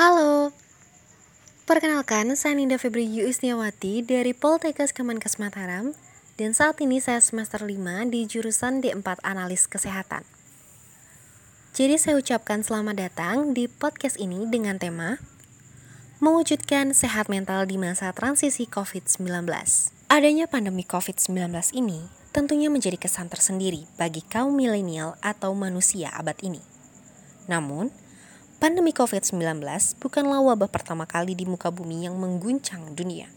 Halo, perkenalkan saya Ninda Febri Yuisniawati dari Poltekkes Kemenkes Mataram dan saat ini saya semester 5 di jurusan D4 Analis Kesehatan. Jadi saya ucapkan selamat datang di podcast ini dengan tema Mewujudkan Sehat Mental di Masa Transisi COVID-19. Adanya pandemi COVID-19 ini tentunya menjadi kesan tersendiri bagi kaum milenial atau manusia abad ini. Namun, Pandemi COVID-19 bukanlah wabah pertama kali di muka bumi yang mengguncang dunia.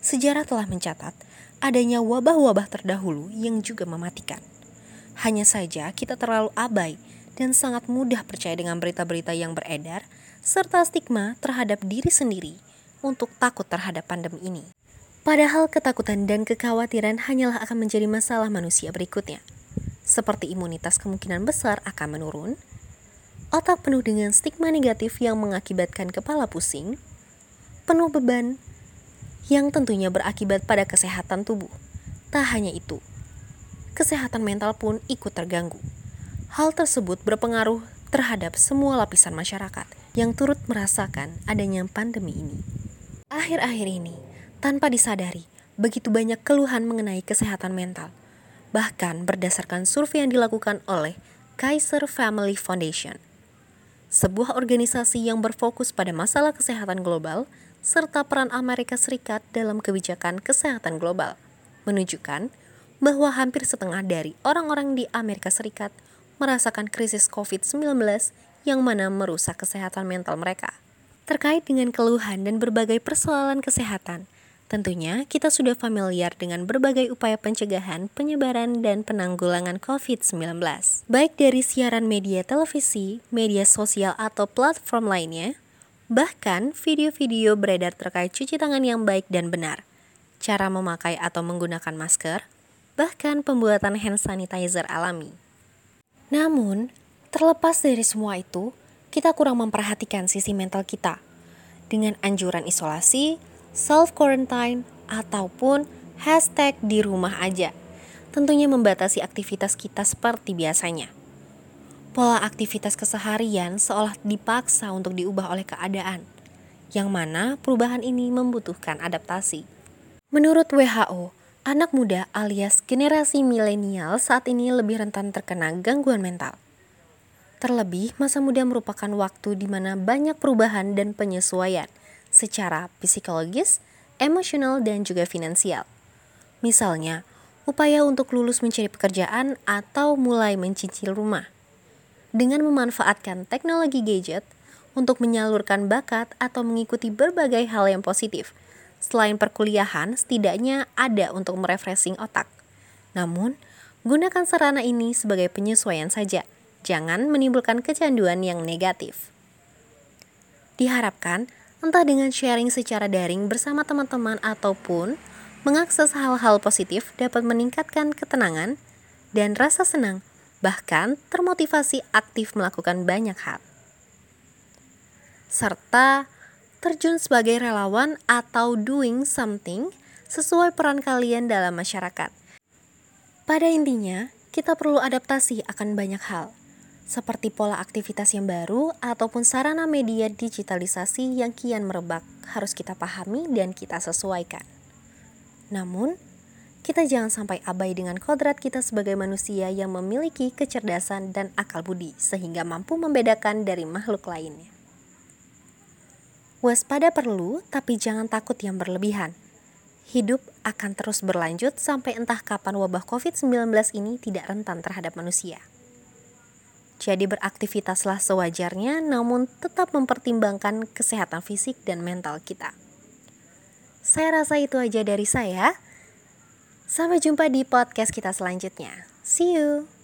Sejarah telah mencatat adanya wabah-wabah terdahulu yang juga mematikan. Hanya saja kita terlalu abai dan sangat mudah percaya dengan berita-berita yang beredar serta stigma terhadap diri sendiri untuk takut terhadap pandemi ini. Padahal ketakutan dan kekhawatiran hanyalah akan menjadi masalah manusia berikutnya. Seperti imunitas kemungkinan besar akan menurun, otak penuh dengan stigma negatif yang mengakibatkan kepala pusing, penuh beban, yang tentunya berakibat pada kesehatan tubuh. Tak hanya itu, kesehatan mental pun ikut terganggu. Hal tersebut berpengaruh terhadap semua lapisan masyarakat yang turut merasakan adanya pandemi ini. Akhir-akhir ini, tanpa disadari, begitu banyak keluhan mengenai kesehatan mental. Bahkan berdasarkan survei yang dilakukan oleh Kaiser Family Foundation – sebuah organisasi yang berfokus pada masalah kesehatan global serta peran Amerika Serikat dalam kebijakan kesehatan global, menunjukkan bahwa hampir setengah dari orang-orang di Amerika Serikat merasakan krisis COVID-19 yang mana merusak kesehatan mental mereka. Terkait dengan keluhan dan berbagai persoalan kesehatan, Tentunya, kita sudah familiar dengan berbagai upaya pencegahan, penyebaran, dan penanggulangan COVID-19. Baik dari siaran media televisi, media sosial, atau platform lainnya, bahkan video-video beredar terkait cuci tangan yang baik dan benar, cara memakai atau menggunakan masker, bahkan pembuatan hand sanitizer alami. Namun, terlepas dari semua itu, kita kurang memperhatikan sisi mental kita. Dengan anjuran isolasi, self-quarantine, ataupun hashtag di rumah aja. Tentunya membatasi aktivitas kita seperti biasanya. Pola aktivitas keseharian seolah dipaksa untuk diubah oleh keadaan, yang mana perubahan ini membutuhkan adaptasi. Menurut WHO, anak muda alias generasi milenial saat ini lebih rentan terkena gangguan mental. Terlebih, masa muda merupakan waktu di mana banyak perubahan dan penyesuaian, secara psikologis, emosional, dan juga finansial. Misalnya, upaya untuk lulus mencari pekerjaan atau mulai mencicil rumah. Dengan memanfaatkan teknologi gadget untuk menyalurkan bakat atau mengikuti berbagai hal yang positif. Selain perkuliahan, setidaknya ada untuk merefreshing otak. Namun, gunakan sarana ini sebagai penyesuaian saja. Jangan menimbulkan kecanduan yang negatif. Diharapkan entah dengan sharing secara daring bersama teman-teman ataupun mengakses hal-hal positif dapat meningkatkan ketenangan dan rasa senang, bahkan termotivasi aktif melakukan banyak hal. Serta terjun sebagai relawan atau doing something sesuai peran kalian dalam masyarakat. Pada intinya, kita perlu adaptasi akan banyak hal, seperti pola aktivitas yang baru ataupun sarana media digitalisasi yang kian merebak harus kita pahami dan kita sesuaikan. Namun, kita jangan sampai abai dengan kodrat kita sebagai manusia yang memiliki kecerdasan dan akal budi sehingga mampu membedakan dari makhluk lainnya. Waspada perlu, tapi jangan takut yang berlebihan. Hidup akan terus berlanjut sampai entah kapan wabah COVID-19 ini tidak rentan terhadap manusia. Jadi beraktivitaslah sewajarnya namun tetap mempertimbangkan kesehatan fisik dan mental kita. Saya rasa itu aja dari saya. Sampai jumpa di podcast kita selanjutnya. See you.